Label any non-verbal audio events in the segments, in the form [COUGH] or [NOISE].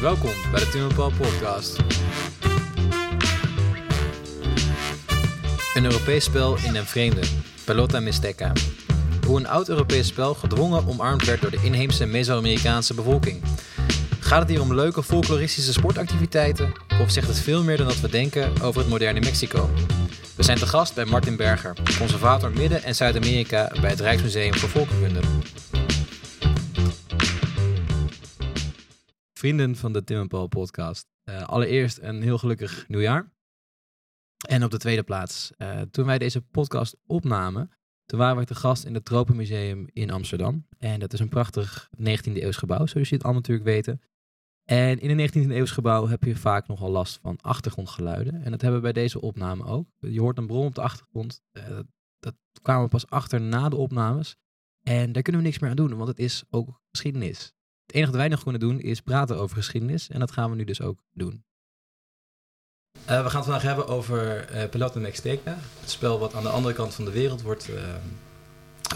Welkom bij de Tim podcast. Een Europees spel in den vreemde, Pelota Mixteca. Hoe een oud Europees spel gedwongen omarmd werd door de inheemse Meso-Amerikaanse bevolking. Gaat het hier om leuke folkloristische sportactiviteiten? Of zegt het veel meer dan dat we denken over het moderne Mexico? We zijn te gast bij Martin Berger, conservator Midden- en Zuid-Amerika bij het Rijksmuseum voor Volkenkunde. Vrienden van de Tim en Paul podcast. Uh, allereerst een heel gelukkig nieuwjaar. En op de tweede plaats, uh, toen wij deze podcast opnamen, toen waren we te gast in het Tropenmuseum in Amsterdam. En dat is een prachtig 19e eeuws gebouw, zoals je het allemaal natuurlijk weten. En in een 19e eeuws gebouw heb je vaak nogal last van achtergrondgeluiden. En dat hebben we bij deze opname ook. Je hoort een bron op de achtergrond. Dat, dat kwamen we pas achter na de opnames. En daar kunnen we niks meer aan doen, want het is ook geschiedenis. Het enige dat wij nog kunnen doen is praten over geschiedenis. En dat gaan we nu dus ook doen. Uh, we gaan het vandaag hebben over uh, Pelota Mixteca. Het spel wat aan de andere kant van de wereld wordt, uh,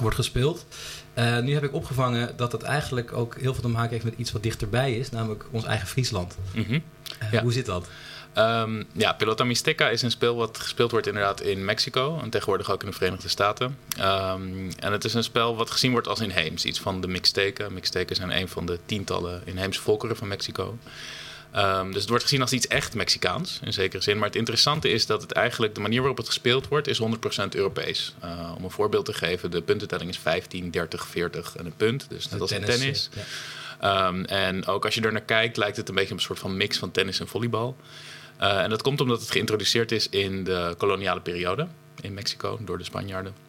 wordt gespeeld. Uh, nu heb ik opgevangen dat het eigenlijk ook heel veel te maken heeft met iets wat dichterbij is, namelijk ons eigen Friesland. Mm -hmm. ja. Hoe zit dat? Um, ja, Pelota Mixteca is een spel wat gespeeld wordt inderdaad in Mexico en tegenwoordig ook in de Verenigde Staten. Um, en het is een spel wat gezien wordt als inheems, iets van de Mixteken. Mixteken zijn een van de tientallen inheemse volkeren van Mexico. Um, dus het wordt gezien als iets echt Mexicaans, in zekere zin. Maar het interessante is dat het eigenlijk, de manier waarop het gespeeld wordt, is 100% Europees. Uh, om een voorbeeld te geven, de puntentelling is 15, 30, 40 en een punt. Dus net als in tennis. tennis. Ja. Um, en ook als je er naar kijkt, lijkt het een beetje op een soort van mix van tennis en volleybal. Uh, en dat komt omdat het geïntroduceerd is in de koloniale periode in Mexico door de Spanjaarden.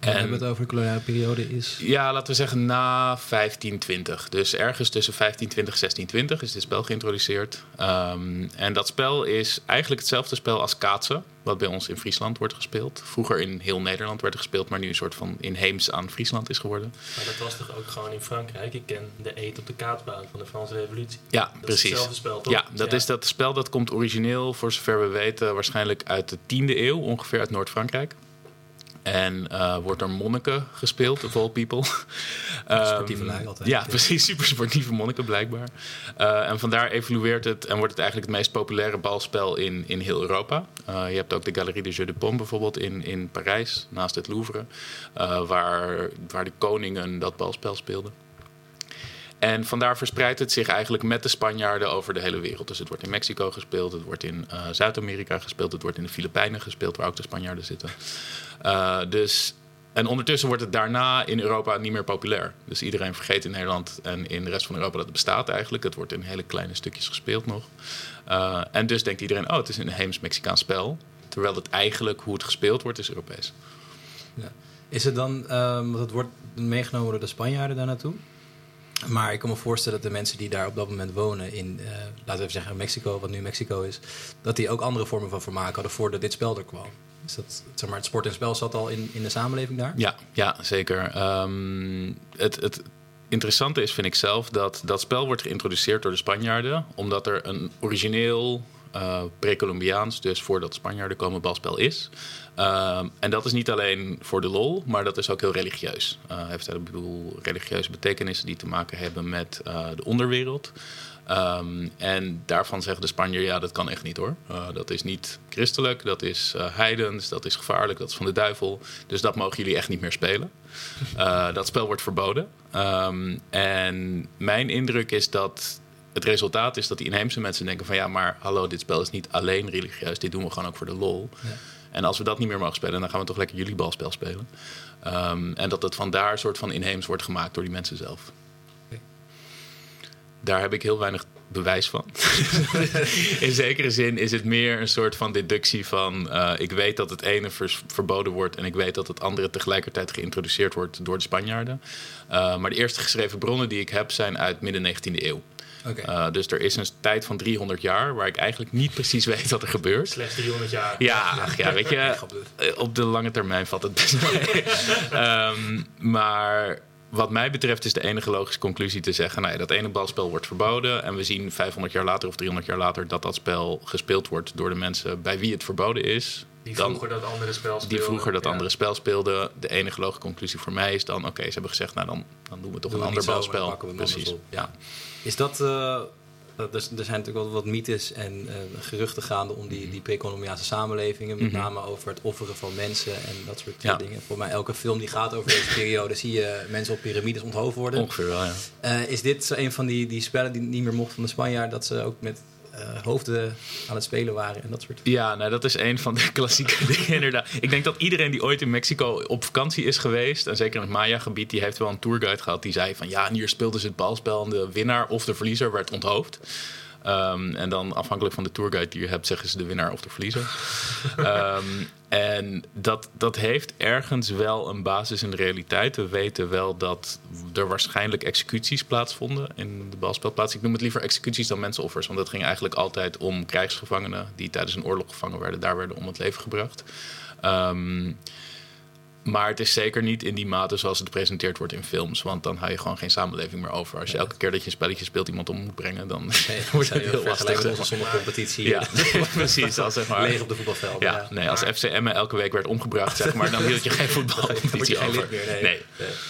En, en hebben we het over de koloniale periode is? Ja, laten we zeggen na 1520. Dus ergens tussen 1520 en 1620 is dit spel geïntroduceerd. Um, en dat spel is eigenlijk hetzelfde spel als kaatsen, wat bij ons in Friesland wordt gespeeld. Vroeger in heel Nederland werd gespeeld, maar nu een soort van inheems aan Friesland is geworden. Maar dat was toch ook gewoon in Frankrijk? Ik ken de eet op de kaatsbaan van de Franse Revolutie. Ja, dat precies. Is hetzelfde spel, toch? Ja, dat ja. is dat spel dat komt origineel, voor zover we weten, waarschijnlijk uit de 10e eeuw, ongeveer uit Noord-Frankrijk. En uh, wordt door monniken gespeeld, of all people. [LAUGHS] sportieve altijd. Ja, precies. [LAUGHS] Super sportieve monniken, blijkbaar. Uh, en vandaar evolueert het en wordt het eigenlijk het meest populaire balspel in, in heel Europa. Uh, je hebt ook de Galerie de Jeux de Paume bijvoorbeeld in, in Parijs, naast het Louvre. waar, waar de koningen dat balspel speelden. En vandaar verspreidt het zich eigenlijk met de Spanjaarden over de hele wereld. Dus het wordt in Mexico gespeeld, het wordt in uh, Zuid-Amerika gespeeld, het wordt in de Filipijnen gespeeld, waar ook de Spanjaarden zitten. Uh, dus, en ondertussen wordt het daarna in Europa niet meer populair. Dus iedereen vergeet in Nederland en in de rest van Europa dat het bestaat eigenlijk. Het wordt in hele kleine stukjes gespeeld nog. Uh, en dus denkt iedereen, oh, het is een Heems-Mexicaans spel. Terwijl het eigenlijk, hoe het gespeeld wordt, is Europees. Ja. Is het dan, um, want het wordt meegenomen door de Spanjaarden daar naartoe? Maar ik kan me voorstellen dat de mensen die daar op dat moment wonen in, uh, laten we even zeggen Mexico, wat nu Mexico is, dat die ook andere vormen van vermaak hadden voordat dit spel er kwam. Is dat, zeg maar, het sport en spel zat al in, in de samenleving daar? Ja, ja zeker. Um, het, het interessante is, vind ik zelf, dat dat spel wordt geïntroduceerd door de Spanjaarden, omdat er een origineel uh, pre-Columbiaans, dus voordat de Spanjaarden komen, balspel is. Uh, en dat is niet alleen voor de lol, maar dat is ook heel religieus. Uh, heeft een heleboel religieuze betekenissen die te maken hebben met uh, de onderwereld. Um, en daarvan zeggen de Spanjaarden, ja, dat kan echt niet hoor. Uh, dat is niet christelijk, dat is heidens, dat is gevaarlijk, dat is van de duivel. Dus dat mogen jullie echt niet meer spelen. [LAUGHS] Dat spel wordt verboden. Um, en mijn indruk is dat het resultaat is dat die inheemse mensen denken van... ja, maar hallo, dit spel is niet alleen religieus, dit doen we gewoon ook voor de lol. Ja. En als we dat niet meer mogen spelen, dan gaan we toch lekker jullie balspel spelen. Um, en dat het vandaar een soort van inheems wordt gemaakt door die mensen zelf. Okay. Daar heb ik heel weinig bewijs van. [LAUGHS] in zekere zin is het meer een soort van deductie van... Uh, ik weet dat het ene vers verboden wordt... en ik weet dat het andere tegelijkertijd geïntroduceerd wordt door de Spanjaarden. Uh, maar de eerste geschreven bronnen die ik heb zijn uit midden 19e eeuw. Okay. Uh, dus er is een tijd van 300 jaar waar ik eigenlijk niet precies [LAUGHS] weet wat er gebeurt. Slechts 300 jaar. Ja, ach, ja weet je, [LAUGHS] op de lange termijn valt het best mee. um, [LAUGHS] maar wat mij betreft is de enige logische conclusie te zeggen... Nou ja, dat ene balspel wordt verboden... en we zien 500 jaar later of 300 jaar later... dat dat spel gespeeld wordt door de mensen bij wie het verboden is. Die vroeger dan, dat andere spel speelden. Die vroeger dat ja. andere spel speelden. De enige logische conclusie voor mij is dan... oké, okay, ze hebben gezegd, nou dan, dan doen we toch een ander balspel. Precies, ja. Is dat... Uh, er, er zijn natuurlijk wel wat mythes en uh, geruchten gaande om die, die pre-Columbiaanse samenlevingen. Met Mhm. name over het offeren van mensen en dat soort Ja. dingen. Voor mij elke film die gaat over deze periode zie je mensen op piramides onthoofd worden. Ongeveer wel, ja. Eh, is dit zo een van die, die spellen die niet meer mocht van de Spanjaard? Dat ze ook met eh, hoofden aan het spelen waren en dat soort Ja, nou, dat is een van de [LAUGHS] klassieke [LAUGHS] dingen inderdaad. Ik denk dat iedereen die ooit in Mexico op vakantie is geweest... en zeker in het Maya-gebied, die heeft wel een tourguide gehad... die zei van ja, en hier speelden ze het balspel... en de winnaar of de verliezer werd onthoofd. Ehm, en dan afhankelijk van de tourguide die je hebt... zeggen ze de winnaar of de verliezer. [LAUGHS] Ehm, en dat, dat heeft ergens wel een basis in de realiteit. We weten wel dat er waarschijnlijk executies plaatsvonden in de balspelplaats. Ik noem het liever executies dan mensenoffers. Want het ging eigenlijk altijd om krijgsgevangenen die tijdens een oorlog gevangen werden. Daar werden om het leven gebracht. Ehm, maar het is zeker niet in die mate zoals het gepresenteerd wordt in films. Want dan hou je gewoon geen samenleving meer over. Als je elke keer dat je een spelletje speelt iemand om moet brengen, dan [LAUGHS] wordt het heel lastig. met onze zonnecompetitie. [LAUGHS] Ja, precies. Als, zeg maar, Leeg op de voetbalveld. ja, nee, als Maar- FCM elke week werd omgebracht, zeg maar, dan hield je geen [LAUGHS] Dan word je voetbalcompetitie geen over. meer, nee. Nee.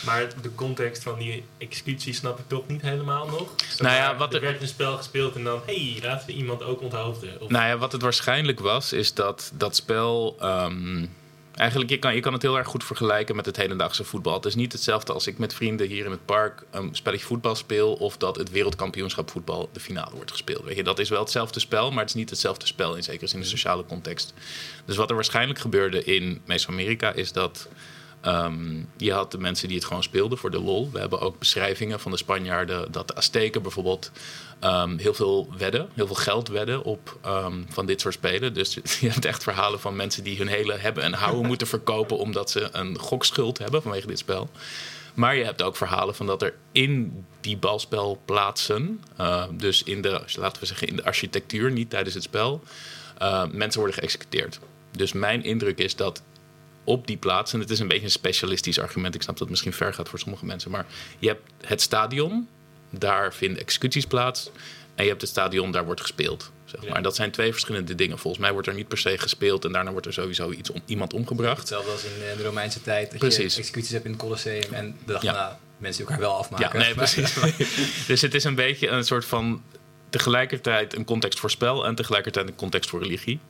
Maar de context van die executie snap ik toch niet helemaal nog. Zeg Nou ja, maar, wat er er- werd een spel gespeeld en dan, hey, laten we iemand ook onthoofden. Of, Nou ja, wat het waarschijnlijk was, is dat dat spel. ehm, eigenlijk, je kan, je kan het heel erg goed vergelijken met het hedendaagse voetbal. Het is niet hetzelfde als ik met vrienden hier in het park een spelletje voetbal speel. of dat het wereldkampioenschap voetbal de finale wordt gespeeld. Weet je, dat is wel hetzelfde spel, maar het is niet hetzelfde spel in zekere zin in de sociale context. Dus wat er waarschijnlijk gebeurde in Mesoamerika is dat. Ehm, je had de mensen die het gewoon speelden voor de lol. We hebben ook beschrijvingen van de Spanjaarden dat de Azteken bijvoorbeeld ehm, heel veel wedden, heel veel geld wedden op ehm, van dit soort spelen. Dus [LAUGHS] je hebt echt verhalen van mensen die hun hele hebben en houden [LAUGHS] moeten verkopen omdat ze een gokschuld hebben vanwege dit spel. Maar je hebt ook verhalen van dat er in die balspelplaatsen, eh, dus in de, laten we zeggen, in de architectuur, niet tijdens het spel, mensen worden geëxecuteerd. Dus mijn indruk is dat op die plaats, en het is een beetje een specialistisch argument, ik snap dat het misschien ver gaat voor sommige mensen, maar je hebt het stadion, daar vinden executies plaats, en je hebt het stadion, daar wordt gespeeld. Zeg maar. Ja. Dat zijn twee verschillende dingen. Volgens mij wordt er niet per se gespeeld en daarna wordt er sowieso iets om, iemand omgebracht. Hetzelfde als in eh, de Romeinse tijd. Dat Precies. je executies hebt in het Colosseum en de dag Ja. daarna mensen elkaar wel afmaken. Ja, nee, [LAUGHS] precies. [LAUGHS] dus het is een beetje een soort van tegelijkertijd een context voor spel en tegelijkertijd een context voor religie.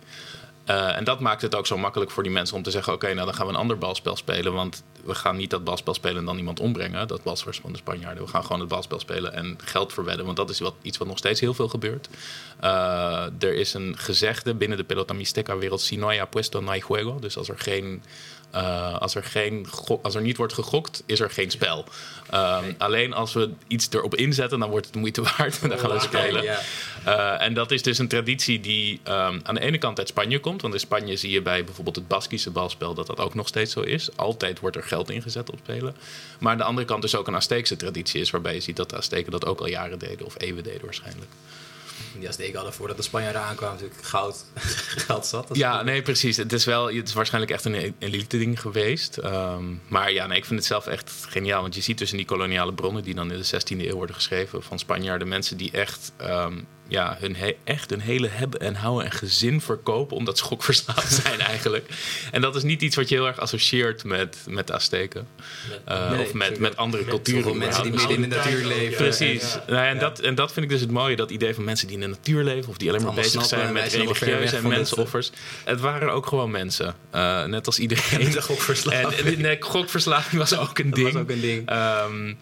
Eh, en dat maakt het ook zo makkelijk voor die mensen om te zeggen: oké, nou dan gaan we een ander balspel spelen. Want we gaan niet dat balspel spelen en dan iemand ombrengen. Dat was van de Spanjaarden. We gaan gewoon het balspel spelen en geld verwedden. Want dat is wat, iets wat nog steeds heel veel gebeurt. Eh, er is een gezegde binnen de Pelota Mixteca-wereld: si no hay apuesto, no hay juego. Dus als er geen. Eh, als, er geen als er niet wordt gegokt, is er geen spel. Ehm, Alleen als we iets erop inzetten, dan wordt het de moeite [LAUGHS] waard. En dan gaan we spelen. Uh, en dat is dus een traditie die um, aan de ene kant uit Spanje komt. Want in Spanje zie je bij bijvoorbeeld het Baskische balspel dat dat ook nog steeds zo is. Altijd wordt er geld ingezet op spelen. Maar aan de andere kant dus ook een Azteekse traditie is. Waarbij je ziet dat de Azteken dat ook al jaren deden. Of eeuwen deden waarschijnlijk. Die Azteken hadden voordat de Spanjaarden aankwamen natuurlijk goud, [LAUGHS] goud zat. Ja, nee, precies. Het is, wel, het is waarschijnlijk echt een elite ding geweest. Um, maar ja, nee, ik vind het zelf echt geniaal. Want je ziet dus in die koloniale bronnen die dan in de 16e eeuw worden geschreven van Spanjaarden. Mensen die echt, um, ja, hun echt hun hele hebben en houden en gezin verkopen. Omdat ze [LAUGHS] gokverslaafd zijn eigenlijk. En dat is niet iets wat je heel erg associeert met, met de Azteken. Uh, Nee, of met, met andere met culturen. Mensen die midden in de natuur leven. Precies. Ja. Nou en, Ja. dat, en dat vind ik dus het mooie, dat idee van mensen die in de natuur leven of die alleen maar bezig snappen zijn en met religieuze en mensenoffers. Het waren ook gewoon mensen. Uh, net als iedereen. [LAUGHS] Met de gokverslaving. En, en nee, gokverslaving was ook een Dat ding. was ook een ding. Ehm,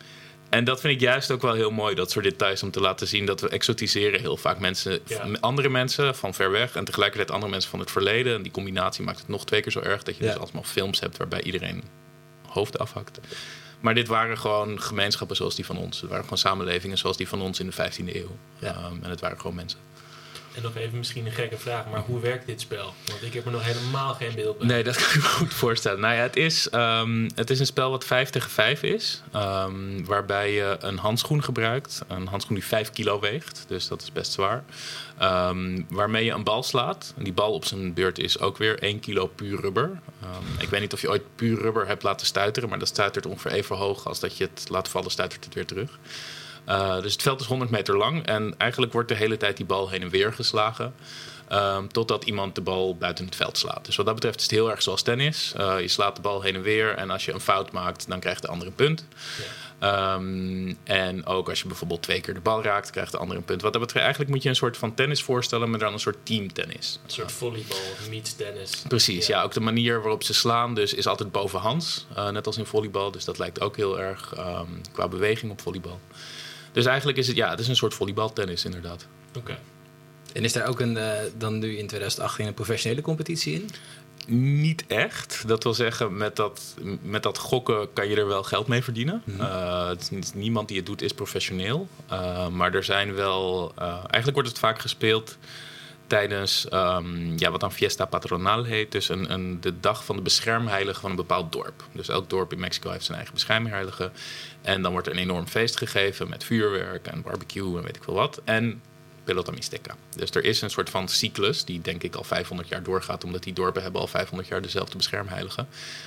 en dat vind ik juist ook wel heel mooi, dat soort details om te laten zien dat we exotiseren heel vaak mensen, Ja. andere mensen van ver weg en tegelijkertijd andere mensen van het verleden. En die combinatie maakt het nog twee keer zo erg dat je Ja. dus allemaal films hebt waarbij iedereen hoofd afhakt. Maar dit waren gewoon gemeenschappen zoals die van ons. Het waren gewoon samenlevingen zoals die van ons in de 15e eeuw. Ja. Ehm, en het waren gewoon mensen. En nog even misschien een gekke vraag, maar hoe werkt dit spel? Want ik heb er nog helemaal geen beeld bij. Nee, dat [LAUGHS] kan ik me goed voorstellen. Nou ja, het is, ehm, het is een spel wat 5 tegen 5 is. ehm, waarbij je een handschoen gebruikt. Een handschoen die 5 kilo weegt. Dus dat is best zwaar. Ehm, waarmee je een bal slaat. En die bal op zijn beurt is ook weer 1 kilo puur rubber. Ik weet niet of je ooit puur rubber hebt laten stuiteren. Maar dat stuitert ongeveer even hoog als dat je het laat vallen, stuitert het weer terug. Uh, dus het veld is 100 meter lang. En eigenlijk wordt de hele tijd die bal heen en weer geslagen. Um, totdat iemand de bal buiten het veld slaat. Dus wat dat betreft is het heel erg zoals tennis. Uh, je slaat de bal heen en weer. En als je een fout maakt, dan krijgt de andere een punt. Ehm, en ook als je bijvoorbeeld twee keer de bal raakt, krijgt de andere een punt. Wat dat betreft, eigenlijk moet je een soort van tennis voorstellen, maar dan een soort teamtennis. Een soort volleybal, meets tennis. Precies, ja. Ook de manier waarop ze slaan dus is altijd bovenhands. eh, net als in volleybal. Dus dat lijkt ook heel erg ehm, qua beweging op volleybal. Dus eigenlijk is het, ja, het is een soort volleybaltennis inderdaad. Oké. En is daar ook een, eh, dan nu in 2018 een professionele competitie in? Niet echt. Dat wil zeggen, met dat, met dat gokken kan je er wel geld mee verdienen. Mhm. Eh, het is niet- niemand die het doet is professioneel. Uh, maar er zijn wel... Uh, eigenlijk wordt het vaak gespeeld tijdens um, ja, wat dan Fiesta Patronal heet. Dus een, een, de dag van de beschermheilige van een bepaald dorp. Dus elk dorp in Mexico heeft zijn eigen beschermheilige. En dan wordt er een enorm feest gegeven met vuurwerk en barbecue en weet ik veel wat. En Pelota Mixteca. Dus er is een soort van cyclus die denk ik al 500 jaar doorgaat, omdat die dorpen hebben al 500 jaar dezelfde beschermheilige.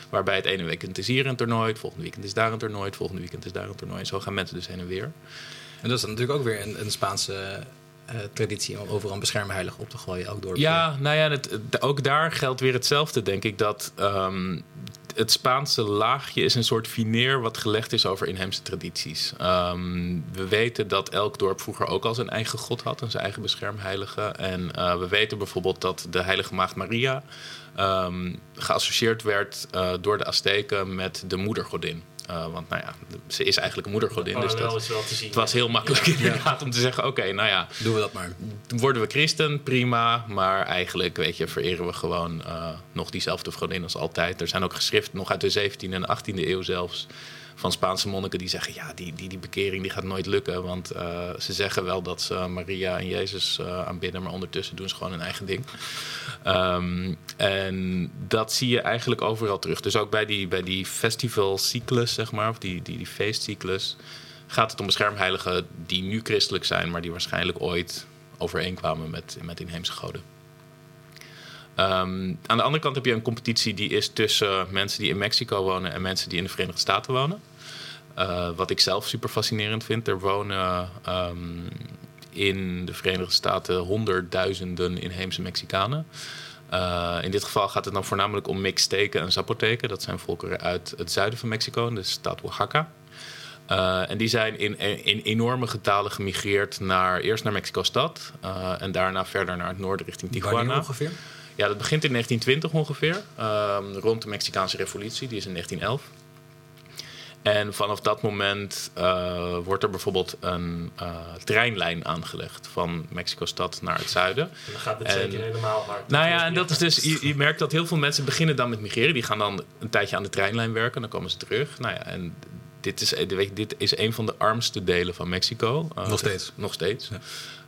Waarbij het ene weekend is hier een toernooi, volgende weekend is daar een toernooi, volgende weekend is daar een toernooi. En zo gaan mensen dus heen en weer. En dat is natuurlijk ook weer een, een Spaanse traditie om overal een op te gooien, elk dorp. Ja, nou ja, het, ook daar geldt weer hetzelfde, denk ik. Dat um, het Spaanse laagje is een soort fineer wat gelegd is over inheemse tradities. Um, we weten dat elk dorp vroeger ook al zijn eigen god had en zijn eigen beschermheilige. En uh, we weten bijvoorbeeld dat de heilige maagd Maria um, geassocieerd werd uh, door de Azteken met de moedergodin. Uh, want nou ja, ze is eigenlijk een moedergodin. Dus dat, is wel te zien, het was heel makkelijk ja. inderdaad om te zeggen... oké, okay, nou ja... Doen we dat maar. Worden we christen, prima. Maar eigenlijk, weet je, vereren we gewoon uh, nog diezelfde godin als altijd. Er zijn ook geschriften, nog uit de 17e en 18e eeuw zelfs... van Spaanse monniken die zeggen... ja, die, die, die bekering die gaat nooit lukken. Want uh, ze zeggen wel dat ze Maria en Jezus aanbidden... maar ondertussen doen ze gewoon hun eigen ding. Um, en dat zie je eigenlijk overal terug. Dus ook bij die, bij die festivalcyclus, zeg maar, of die, die, die feestcyclus, gaat het om beschermheiligen die nu christelijk zijn, maar die waarschijnlijk ooit overeenkwamen met, met inheemse goden. Um, aan de andere kant heb je een competitie die is tussen mensen die in Mexico wonen en mensen die in de Verenigde Staten wonen. Uh, wat ik zelf super fascinerend vind. Er wonen um, in de Verenigde Staten honderdduizenden inheemse Mexicanen. Uh, in dit geval gaat het dan voornamelijk om Mixteken en Zapoteken. Dat zijn volkeren uit het zuiden van Mexico, de staat Oaxaca. Uh, en die zijn in, in, enorme getalen gemigreerd naar, eerst naar Mexico-stad en daarna verder naar het noorden richting Tijuana. Wanneer ongeveer? Ja, dat begint in 1920 ongeveer, uh, rond de Mexicaanse revolutie, die is in 1911. En vanaf dat moment uh, wordt er bijvoorbeeld een uh, treinlijn aangelegd van Mexico-stad naar het zuiden. En dan gaat het en, zeker helemaal hard. Nou ja, en dat is dus, je, je, merkt dat heel veel mensen beginnen dan met migreren. Die gaan dan een tijdje aan de treinlijn werken, dan komen ze terug. Nou ja, en dit is, dit is een van de armste delen van Mexico. Uh, nog steeds. Nog steeds. Ja.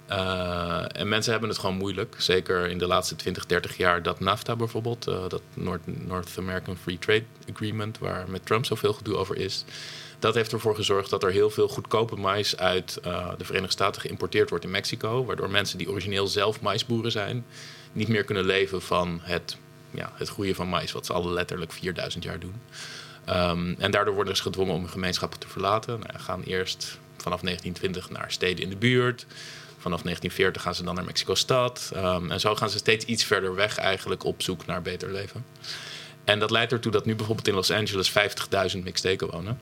Uh, en mensen hebben het gewoon moeilijk. Zeker in de laatste 20, 30 jaar dat NAFTA bijvoorbeeld, uh, dat North, American Free Trade Agreement, waar met Trump zoveel gedoe over is. Dat heeft ervoor gezorgd dat er heel veel goedkope mais uit uh, de Verenigde Staten geïmporteerd wordt in Mexico. Waardoor mensen die origineel zelf maisboeren zijn, niet meer kunnen leven van het, ja, het groeien van mais, wat ze al letterlijk 4000 jaar doen. Um, en daardoor worden ze gedwongen om hun gemeenschappen te verlaten. Nou, gaan eerst vanaf 1920 naar steden in de buurt. Vanaf 1940 gaan ze dan naar Mexico-stad. Um, en zo gaan ze steeds iets verder weg eigenlijk op zoek naar beter leven. En dat leidt ertoe dat nu bijvoorbeeld in Los Angeles 50.000 Mixteken wonen.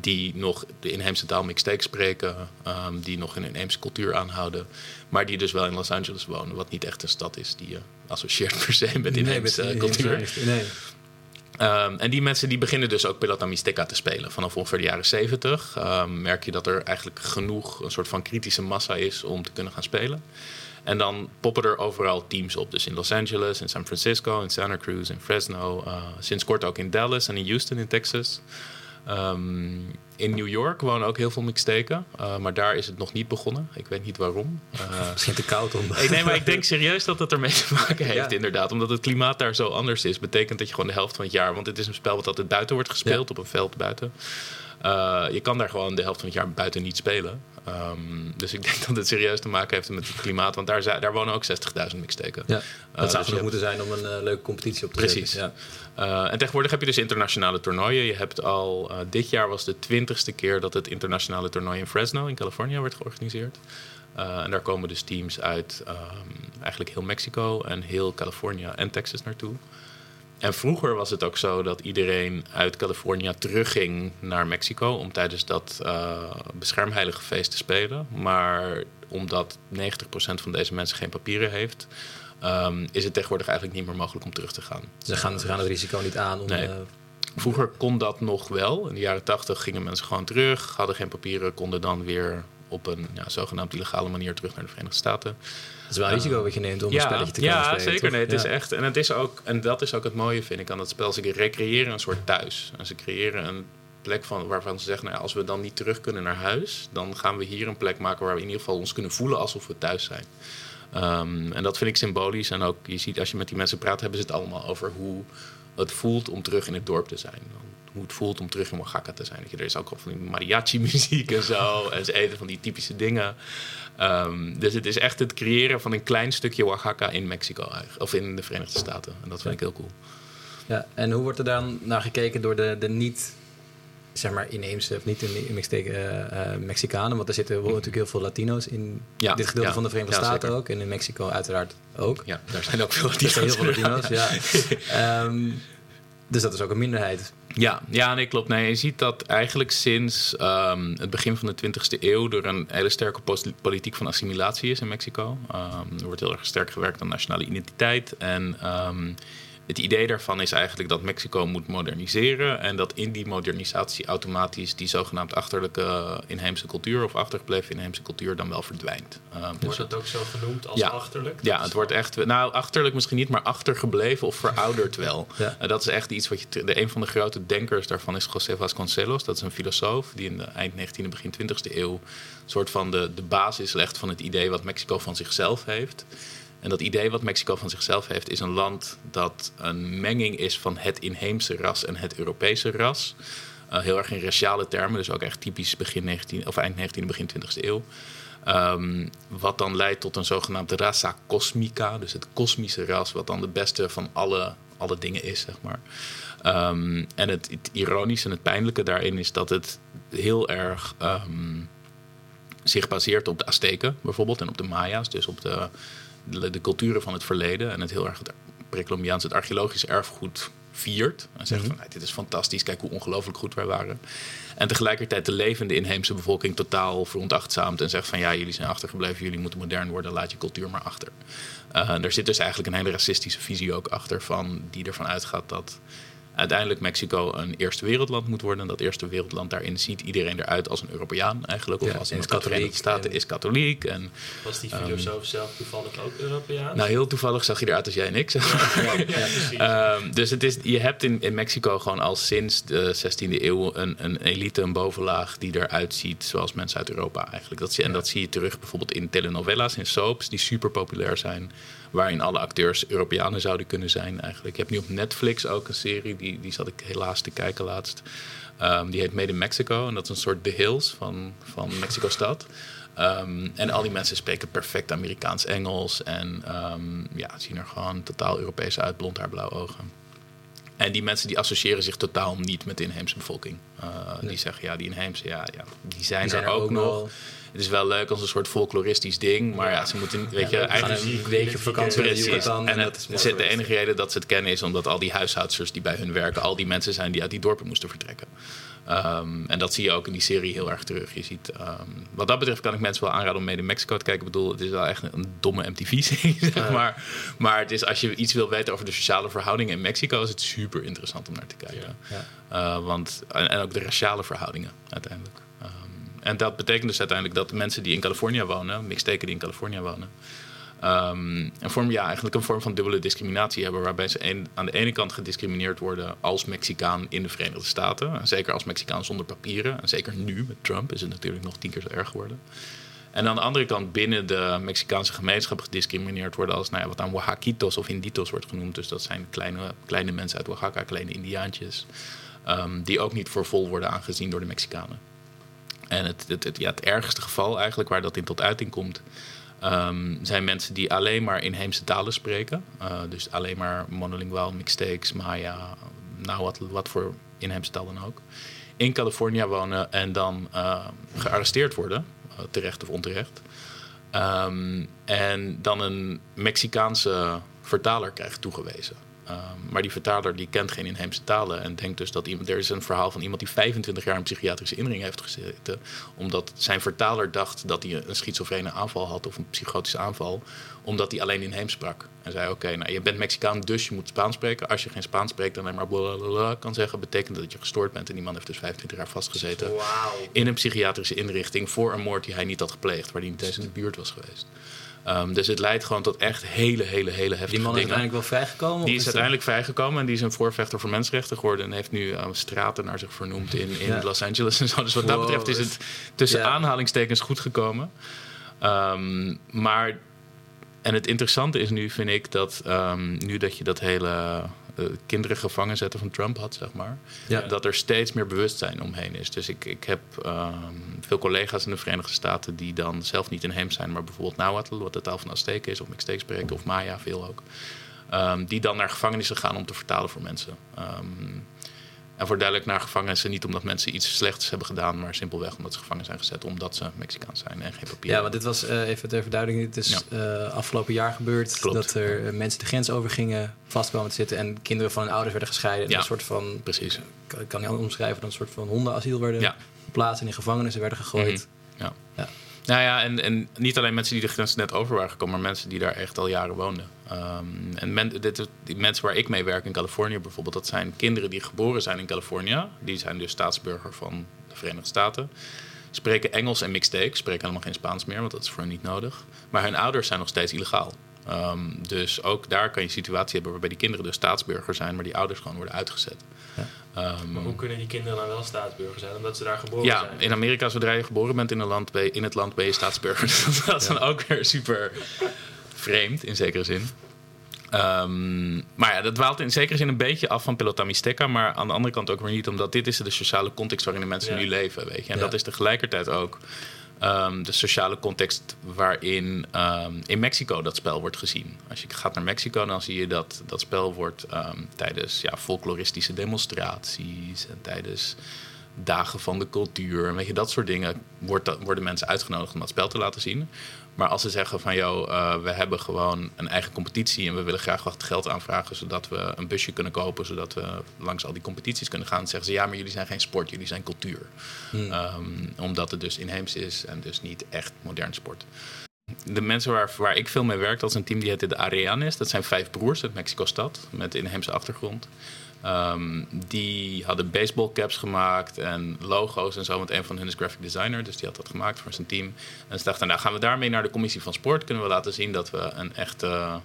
Die nog de inheemse taal Mixteek spreken. Um, die nog een inheemse cultuur aanhouden. Maar die dus wel in Los Angeles wonen. Wat niet echt een stad is die je associeert per se met inheemse nee, met cultuur. Nee. Um, en die mensen die beginnen dus ook Pelota Mixteca te spelen. Vanaf ongeveer de jaren 70 um, merk je dat er eigenlijk genoeg een soort van kritische massa is om te kunnen gaan spelen. En dan poppen er overal teams op. Dus in Los Angeles, in San Francisco, in Santa Cruz, in Fresno. Uh, sinds kort ook in Dallas en in Houston in Texas. Um, in New York wonen ook heel veel mixteken. Uh, maar daar is het nog niet begonnen. Ik weet niet waarom. [LAUGHS] Uh, Misschien te koud om. Ik, nee, maar ik denk serieus dat het ermee te maken heeft, ja. inderdaad. Omdat het klimaat daar zo anders is. Betekent dat je gewoon de helft van het jaar. Want het is een spel wat altijd buiten wordt gespeeld, ja. op een veld buiten. Uh, je kan daar gewoon de helft van het jaar buiten niet spelen. Um, dus ik denk [LAUGHS] dat het serieus te maken heeft met het klimaat. Want daar, daar wonen ook 60.000 mixteken. Ja, dat zou dus genoeg moeten zijn om een uh, leuke competitie op te Precies. zetten. Ja. Uh, en tegenwoordig heb je dus internationale toernooien. Je hebt al, dit jaar was de twintigste keer dat het internationale toernooi in Fresno in Californië werd georganiseerd. En daar komen dus teams uit um, eigenlijk heel Mexico en heel Californië en Texas naartoe. En vroeger was het ook zo dat iedereen uit Californië terugging naar Mexico om tijdens dat uh, beschermheilige feest te spelen. Maar omdat 90% van deze mensen geen papieren heeft, um, is het tegenwoordig eigenlijk niet meer mogelijk om terug te gaan. Ze gaan, ze gaan het risico niet aan om. Nee. Uh, Vroeger kon dat nog wel. In de jaren 80 gingen mensen gewoon terug, hadden geen papieren, konden dan weer op een ja, zogenaamd illegale manier terug naar de Verenigde Staten. Het is wel een risico wat je neemt om ja, een spelletje te kunnen ja, spelen. zeker. Nee, het Ja. is echt. En, het is ook, en dat is ook het mooie, vind ik, aan dat spel. Ze recreëren een soort thuis. En ze creëren een plek van, waarvan ze zeggen: nou, als we dan niet terug kunnen naar huis, dan gaan we hier een plek maken waar we in ieder geval ons kunnen voelen alsof we thuis zijn. Ehm, en dat vind ik symbolisch. En ook, je ziet als je met die mensen praat, hebben ze het allemaal over hoe het voelt om terug in het dorp te zijn. Hoe het voelt om terug in Oaxaca te zijn. Dat je, er is ook al van die mariachi-muziek en zo. [LAUGHS] en ze eten van die typische dingen. Ehm, dus het is echt het creëren van een klein stukje Oaxaca in Mexico eigenlijk. Of in de Verenigde Staten. En dat vind ik heel cool. Ja, en hoe wordt er dan naar gekeken door de, de niet, zeg maar, inheemse of niet in Mexteken, eh, eh, Mexicanen? Want er zitten natuurlijk heel veel Latino's in Ja, dit gedeelte ja. van de Verenigde Ja, Staten zeker. ook. En in Mexico uiteraard ook. Ja, daar zijn ook veel [LAUGHS] zijn heel veel Latino's. Latino's, ja. Ehm, dus dat is ook een minderheid. Ja, ja nee, klopt. Nee, je ziet dat eigenlijk sinds ehm, het begin van de 20e eeuw er een hele sterke politiek van assimilatie is in Mexico. Ehm, er wordt heel erg sterk gewerkt aan nationale identiteit. En ehm, het idee daarvan is eigenlijk dat Mexico moet moderniseren. En dat in die modernisatie automatisch die zogenaamd achterlijke inheemse cultuur of achtergebleven inheemse cultuur dan wel verdwijnt. Dus Wordt het ook zo genoemd als Ja. achterlijk? ja, Dat het wordt echt. Nou, achterlijk misschien niet, maar achtergebleven of verouderd wel. [LAUGHS] Ja. En dat is echt iets wat je. De, een van de grote denkers daarvan is José Vasconcelos. Dat is een filosoof die in de eind 19e, begin 20e eeuw. een soort van de, de basis legt van het idee wat Mexico van zichzelf heeft. En dat idee wat Mexico van zichzelf heeft, is een land dat een menging is van het inheemse ras en het Europese ras. Eh, heel erg in raciale termen, dus ook echt typisch begin 19, of eind 19e, begin 20e eeuw. Ehm, wat dan leidt tot een zogenaamde raza cosmica, dus het kosmische ras, wat dan de beste van alle, alle dingen is, zeg maar. Ehm, en het, het ironische en het pijnlijke daarin is dat het heel erg ehm, zich baseert op de Azteken bijvoorbeeld en op de Maya's, dus op de, de, de culturen van het verleden en het heel erg het Precolombiaans, het archeologische erfgoed viert. En zegt van, "Nee, dit is fantastisch, kijk hoe ongelooflijk goed wij waren. En tegelijkertijd de levende inheemse bevolking totaal veronachtzaamt en zegt van ja, jullie zijn achtergebleven, jullie moeten modern worden, laat je cultuur maar achter. En er zit dus eigenlijk een hele racistische visie ook achter van, die ervan uitgaat dat uiteindelijk Mexico een eerste wereldland moet worden. En dat eerste wereldland daarin ziet iedereen eruit als een Europeaan eigenlijk. Of Ja, als uit de Verenigde Staten en- is katholiek. En Was die filosoof zelf toevallig ook Europeaan? nou, heel toevallig zag je eruit als jij en ik. ja. [LAUGHS] Ehm, dus het is, je hebt in, in Mexico gewoon al sinds de 16e eeuw een, een elite, een bovenlaag die eruit ziet zoals mensen uit Europa eigenlijk. Dat zie, en dat zie je terug bijvoorbeeld in telenovelas, in soaps die super populair zijn. Waarin alle acteurs Europeanen zouden kunnen zijn eigenlijk. Je hebt nu op Netflix ook een serie, die, die zat ik helaas te kijken laatst. Ehm, die heet Made in Mexico. En dat is een soort The Hills van, van Mexico-stad. Ehm, en al die mensen spreken perfect Amerikaans-Engels. En ehm, ja, zien er gewoon totaal Europees uit, blond haar, blauwe ogen. En die mensen die associëren zich totaal niet met de inheemse bevolking. Uh, Die zeggen, ja, die inheemse, ja, ja die zijn, Die zijn er ook, nog. Het is wel leuk als een soort folkloristisch ding. Maar ja, ze moeten, weet je, eigenlijk... een weekje op vakantie naar Precies. Yucatan. En het, is de enige reden dat ze het kennen is omdat al die huishoudsters die bij hun werken, al die mensen zijn die uit die dorpen moesten vertrekken. Ehm, en dat zie je ook in die serie heel erg terug. Je ziet, ehm, wat dat betreft kan ik mensen wel aanraden om Made in Mexico te kijken. Ik bedoel, het is wel echt een, een domme MTV-serie, [LAUGHS] zeg maar. Maar het is, als je iets wil weten over de sociale verhoudingen in Mexico, is het super interessant om naar te kijken. Ja. Uh, want, en, en ook de raciale verhoudingen uiteindelijk. En dat betekent dus uiteindelijk dat de mensen die in Californië wonen, mixteken die in Californië wonen, um, een vorm, ja, eigenlijk een vorm van dubbele discriminatie hebben. Waarbij ze een, aan de ene kant gediscrimineerd worden als Mexicaan in de Verenigde Staten. En zeker als Mexicaan zonder papieren. En zeker nu met Trump is het natuurlijk nog tien keer zo erg geworden. En aan de andere kant binnen de Mexicaanse gemeenschap gediscrimineerd worden als nou ja, wat aan Oaxaquitos of Inditos wordt genoemd. Dus dat zijn kleine, kleine mensen uit Oaxaca, kleine Indiaantjes. Um, die ook niet voor vol worden aangezien door de Mexicanen. En het, het, het, ja, het ergste geval eigenlijk waar dat in tot uiting komt, um, zijn mensen die alleen maar inheemse talen spreken. Uh, dus alleen maar monolinguaal, Mixtecs, Maya, nou wat, voor inheemse taal dan ook. In Californië wonen en dan uh, gearresteerd worden, uh, terecht of onterecht. Um, en dan een Mexicaanse vertaler krijgt toegewezen. Ehm, maar die vertaler die kent geen inheemse talen en denkt dus dat iemand. Er is een verhaal van iemand die 25 jaar in psychiatrische inring heeft gezeten. Omdat zijn vertaler dacht dat hij een schizofrene aanval had of een psychotische aanval. Omdat hij alleen inheems sprak. En zei: Oké, nou je bent Mexicaan, dus je moet Spaans spreken. Als je geen Spaans spreekt en alleen maar blablabla kan zeggen, betekent dat je gestoord bent. En die man heeft dus 25 jaar vastgezeten in een psychiatrische inrichting voor een moord die hij niet had gepleegd, waar hij niet eens in de buurt was geweest. Ehm, dus het leidt gewoon tot echt hele, hele, hele heftige Die man is dingen. uiteindelijk wel vrijgekomen? Die is uiteindelijk vrijgekomen en die is een voorvechter voor mensenrechten geworden. En heeft nu eh, straten naar zich vernoemd in, in Ja. Los Angeles en zo. Dus wat dat betreft is het tussen Ja. aanhalingstekens goed gekomen. Ehm, maar, en het interessante is nu, vind ik, dat ehm, nu dat je dat hele kinderen gevangen zetten van Trump had, zeg maar. Ja. Dat er steeds meer bewustzijn omheen is. Dus ik, ik heb ehm, veel collega's in de Verenigde Staten die dan zelf niet inheems zijn, maar bijvoorbeeld Nahuatl, wat de taal van Azteken is, of Mixteek spreken, of Maya veel ook. Ehm, die dan naar gevangenissen gaan om te vertalen voor mensen. Ehm, en voor duidelijk naar gevangenissen niet omdat mensen iets slechts hebben gedaan, maar simpelweg omdat ze gevangen zijn gezet omdat ze Mexicaans zijn en geen papier. Ja, want dit was eh, even ter verduidelijking. Het is eh, afgelopen jaar gebeurd Klopt. dat er eh, mensen de grens overgingen, vast kwamen te zitten en kinderen van hun ouders werden gescheiden. En Ja. een soort van, Precies. ik kan- niet omschrijven, dan een soort van hondenasiel werden Ja. geplaatst en in gevangenissen werden gegooid. Ja. Ja. Nou ja, en, niet alleen mensen die de grens net over waren gekomen, maar mensen die daar echt al jaren woonden. Ehm, en dit, die mensen waar ik mee werk in Californië bijvoorbeeld, dat zijn kinderen die geboren zijn in Californië. Die zijn dus staatsburger van de Verenigde Staten. Spreken Engels en mixteek, spreken helemaal geen Spaans meer, want dat is voor hen niet nodig. Maar hun ouders zijn nog steeds illegaal. Ehm, dus ook daar kan je situatie hebben waarbij die kinderen dus staatsburger zijn, maar die ouders gewoon worden uitgezet. Ja. Ehm, Maar hoe kunnen die kinderen dan wel staatsburger zijn? Omdat ze daar geboren ja, zijn? in Amerika, zodra je geboren bent in, een land, ben je- in het land, ben je staatsburger. [LAUGHS] Dus dat is dan ook weer super vreemd, in zekere zin. Ehm, maar ja, dat dwaalt in zekere zin een beetje af van Pelota Mixteca. Maar aan de andere kant ook weer niet, omdat dit is de sociale context waarin de mensen Ja. nu leven. Weet je? En Ja. dat is tegelijkertijd ook ehm, de sociale context waarin ehm, in Mexico dat spel wordt gezien. Als je gaat naar Mexico, dan zie je dat dat spel wordt ehm, tijdens ja, folkloristische demonstraties en tijdens dagen van de cultuur. Weet je, dat soort dingen wordt worden mensen uitgenodigd om dat spel te laten zien. Maar als ze zeggen van, joh, eh, we hebben gewoon een eigen competitie en we willen graag wat geld aanvragen zodat we een busje kunnen kopen, zodat we langs al die competities kunnen gaan, dan zeggen ze, ja, maar jullie zijn geen sport, jullie zijn cultuur. Hmm. Ehm, omdat het dus inheems is en dus niet echt modern sport. De mensen waar, waar ik veel mee werk, dat is een team die heet de Areanes. Dat zijn vijf broers uit Mexico-stad met inheemse achtergrond. Ehm, die hadden baseballcaps gemaakt en logo's en zo. Want een van hen is graphic designer, dus die had dat gemaakt voor zijn team. En ze dachten, nou gaan we daarmee naar de commissie van sport. Kunnen we laten zien dat we een echt, eh,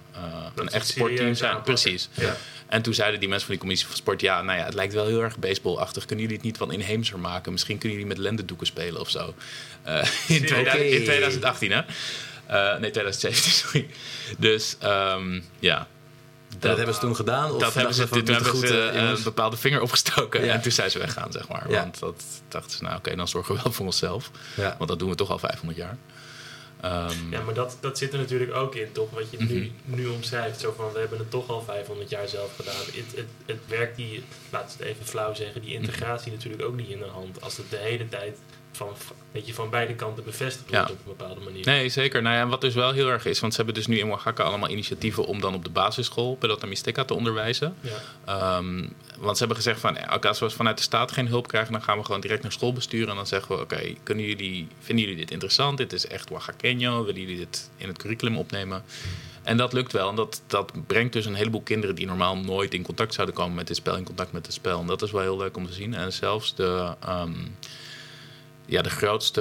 een echt sportteam zijn. aanpakken. Precies. Ja. En toen zeiden die mensen van die commissie van sport... ja, nou ja, het lijkt wel heel erg baseballachtig. Kunnen jullie het niet wat inheemser maken? Misschien kunnen jullie met lendendoeken spelen of zo. Eh, in, 2000 in 2018, hè? Eh, nee, 2017, [LAUGHS] sorry. Dus um, ja. Dat, dat hebben ze toen gedaan? Of dat hebben ze, toen van, hebben met ze de goede, eh, een bepaalde vinger opgestoken. Ja. En toen zijn ze weggaan, zeg maar. Ja. Want dat dachten ze, nou oké, dan zorgen we wel voor onszelf. ja. Want dat doen we toch al 500 jaar. Ehm, Ja, maar dat, dat zit er natuurlijk ook in, toch? Wat je nu, Mhm. nu omschrijft. Zo van, we hebben het toch al 500 jaar zelf gedaan. Het, het, het werkt die, we het even flauw zeggen, die integratie natuurlijk ook niet in de hand. Als het de hele tijd van, weet je, van beide kanten bevestigd wordt Ja. op een bepaalde manier. Nee, zeker. Nou ja, en wat dus wel heel erg is, want ze hebben dus nu in Oaxaca allemaal initiatieven om dan op de basisschool Pelota Mixteca te onderwijzen. Ja. Ehm, want ze hebben gezegd van, ja, oké, als we vanuit de staat geen hulp krijgen, dan gaan we gewoon direct naar school besturen. En dan zeggen we, oké, kunnen jullie, vinden jullie dit interessant? Dit is echt Oaxaqueño. Willen jullie dit in het curriculum opnemen? En dat lukt wel. En dat, dat brengt dus een heleboel kinderen die normaal nooit in contact zouden komen met dit spel, in contact met het spel. En dat is wel heel leuk om te zien. En zelfs de, ehm, ja, de grootste,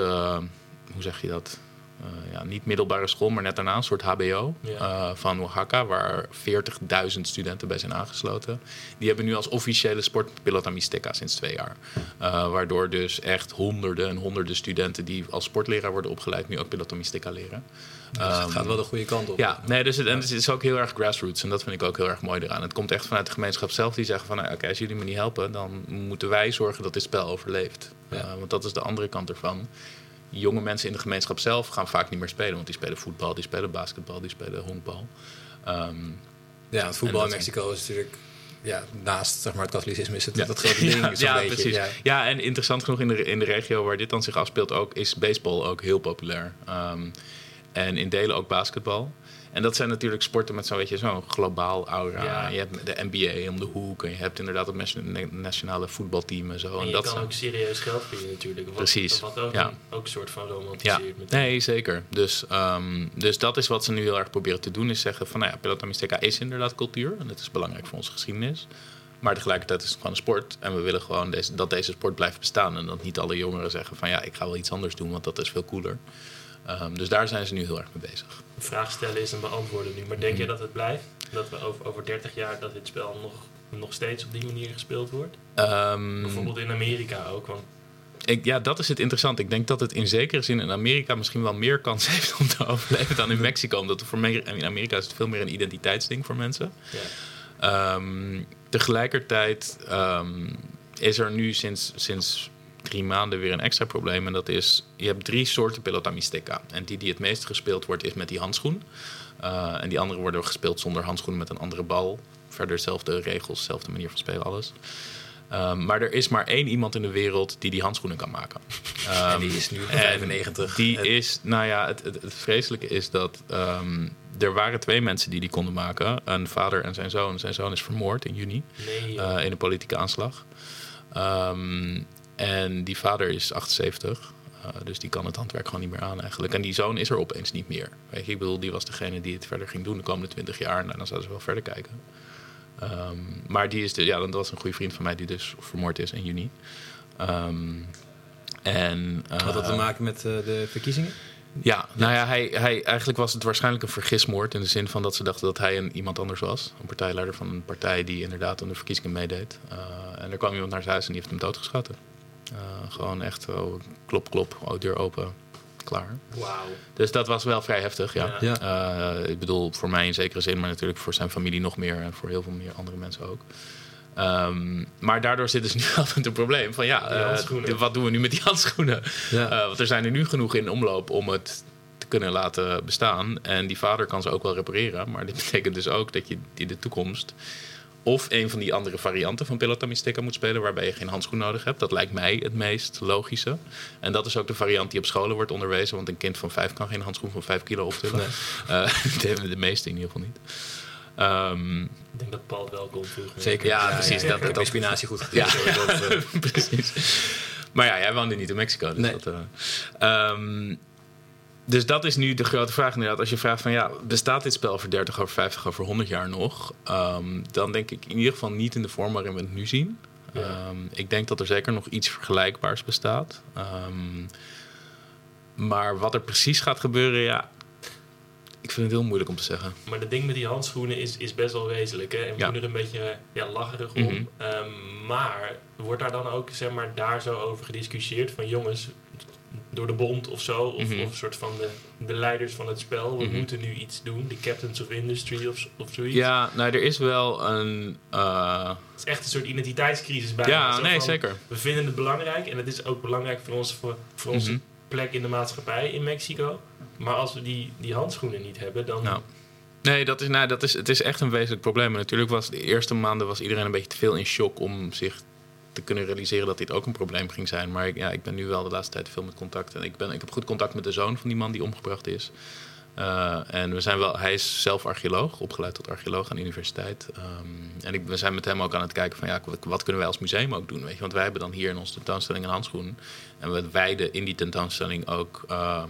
hoe zeg je dat? Eh, ja, niet middelbare school, maar net daarna een soort HBO Ja. eh, van Oaxaca, waar 40.000 studenten bij zijn aangesloten. Die hebben nu als officiële sport Pilota Mixteca sinds twee jaar. Eh, waardoor dus echt honderden en honderden studenten die als sportleraar worden opgeleid, nu ook Pilota Mixteca leren. Dus het Ehm, gaat wel de goede kant op. ja, nee, dus het, en het is ook heel erg grassroots. En dat vind ik ook heel erg mooi eraan. Het komt echt vanuit de gemeenschap zelf die zeggen van... nou, oké, als jullie me niet helpen, dan moeten wij zorgen dat dit spel overleeft. Ja. Want dat is de andere kant ervan. Jonge mensen in de gemeenschap zelf gaan vaak niet meer spelen. Want die spelen voetbal, die spelen basketbal, die spelen honkbal. Ehm, Ja, het voetbal in Mexico is natuurlijk... Ja, naast zeg maar, het katholicisme is het Ja. dat grote ding. [LAUGHS] Ja, ja, beetje. precies. Ja. Ja. en interessant genoeg in de, in de regio waar dit dan zich afspeelt ook, is baseball ook heel populair. Ehm, en in delen ook basketbal. En dat zijn natuurlijk sporten met zo'n weet je, zo'n globaal aura. Ja. Je hebt de NBA om de hoek en je hebt inderdaad het nation- nationale voetbalteam en zo. En En je dat kan ook serieus geld verdienen natuurlijk. Wat, Precies, Wat ook, ja. een, ook een soort van Ja, romantiseert. met- nee, zeker. Dus, ehm, dus dat is wat ze nu heel erg proberen te doen. Is zeggen van, nou ja, Pelota is inderdaad cultuur. En het is belangrijk voor onze geschiedenis. Maar tegelijkertijd is het gewoon een sport. En we willen gewoon deze, dat deze sport blijft bestaan. En dat niet alle jongeren zeggen van, ja, ik ga wel iets anders doen. Want dat is veel cooler. Ehm, dus daar zijn ze nu heel erg mee bezig. Vraag stellen is een beantwoorden nu. Maar denk je dat het blijft? Dat we over, over 30 jaar dat dit spel nog, nog steeds op die manier gespeeld wordt? Ehm, Bijvoorbeeld in Amerika ook. Want ik, ja, dat is het interessant. Ik denk dat het in zekere zin in Amerika misschien wel meer kans [LAUGHS] heeft om te overleven dan in Mexico. Omdat voor in Amerika is het veel meer een identiteitsding voor mensen. ja, Ehm, tegelijkertijd ehm, is er nu sinds, sinds drie maanden weer een extra probleem. En dat is, je hebt drie soorten pelota mixteca. En die die het meest gespeeld wordt, is met die handschoen. Eh, en die andere worden gespeeld zonder handschoen met een andere bal. Verder dezelfde regels, dezelfde manier van spelen, alles. Ehm, maar er is maar één iemand in de wereld die die handschoenen kan maken. [LAUGHS] en Ehm, die is nu en 95. Die En- is, nou ja, het, het, het vreselijke is dat ehm, er waren twee mensen die die konden maken. Een vader en zijn zoon. Zijn zoon is vermoord in juni nee, eh, in een politieke aanslag. Ehm, en die vader is 78. eh, dus die kan het handwerk gewoon niet meer aan eigenlijk. En die zoon is er opeens niet meer. Weet je, ik bedoel, die was degene die het verder ging doen de komende 20 jaar. En dan zouden ze wel verder kijken. Ehm, maar die is de, ja, dat was een goede vriend van mij die dus vermoord is in juni. Ehm, en, Had dat te eh, maken met eh, de verkiezingen? ja, nou ja, hij, hij, eigenlijk was het waarschijnlijk een vergismoord. In de zin van dat ze dachten dat hij een, iemand anders was. Een partijleider van een partij die inderdaad aan de verkiezingen meedeed. En er kwam iemand naar zijn huis en die heeft hem doodgeschoten. Eh, gewoon echt, oh, klop, klop, oh, deur open, klaar. Wauw. Dus dat was wel vrij heftig, ja. Eh, ik bedoel, voor mij in zekere zin, maar natuurlijk voor zijn familie nog meer. En voor heel veel meer andere mensen ook. Ehm, maar daardoor zitten ze nu [LAUGHS] met een probleem van ja, eh, wat doen we nu met die handschoenen? Ja. Eh, want er zijn er nu genoeg in omloop om het te kunnen laten bestaan. En die vader kan ze ook wel repareren. Maar dit [LAUGHS] betekent dus ook dat je in de toekomst... of een van die andere varianten van Pelota Mixteca moet spelen... waarbij je geen handschoen nodig hebt. Dat lijkt mij het meest logische. En dat is ook de variant die op scholen wordt onderwezen. Want een kind van vijf kan geen handschoen van vijf kilo optillen. Nee. [LAUGHS] Eh, [LAUGHS] de, de meeste in ieder geval niet. Ehm, Ik denk dat Paul wel vroeger. Zeker. Ja, precies, Ja, dat- mijn spinazie goed Ja. gegeten. Dat, [LAUGHS] eh, Precies. Maar ja, jij woonde niet in Mexico. Dus, Nee. dat, eh, ehm, dus dat is nu de grote vraag inderdaad. Als je vraagt van ja, bestaat dit spel over 30, over 50, over 100 jaar nog? Ehm, dan denk ik in ieder geval niet in de vorm waarin we het nu zien. Ja. Ehm, ik denk dat er zeker nog iets vergelijkbaars bestaat. Ehm, maar wat er precies gaat gebeuren, ja, ik vind het heel moeilijk om te zeggen. Maar het ding met die handschoenen is, is best wel wezenlijk. Hè? En we Ja. doen er een beetje ja, lacherig om. Mhm. Maar wordt daar dan ook zeg maar, daar zo over gediscussieerd van jongens, door de bond of zo, of, Mhm. of een soort van de, de leiders van het spel, we Mhm. moeten nu iets doen, de captains of industry of, of zoiets. Ja, nou, er is wel een. eh, Het is echt een soort identiteitscrisis bijna. ja, nee, van, zeker. We vinden het belangrijk en het is ook belangrijk voor, ons, voor, voor onze Mhm. plek in de maatschappij in Mexico. Maar als we die, die handschoenen niet hebben, dan... Nou. Nee, dat is, nou, dat is, het is echt een wezenlijk probleem. En natuurlijk was de eerste maanden was iedereen een beetje te veel in shock om zich te kunnen realiseren dat dit ook een probleem ging zijn. Maar ik, ja, ik ben nu wel de laatste tijd veel met contact. En ik, ben, ik heb goed contact met de zoon van die man die omgebracht is. Eh, en we zijn wel, hij is zelf archeoloog, opgeleid tot archeoloog aan de universiteit. Ehm, en ik, we zijn met hem ook aan het kijken van ja, wat, kunnen wij als museum ook doen? Weet je? Want wij hebben dan hier in onze tentoonstelling een handschoen. En we wijden in die tentoonstelling ook ehm,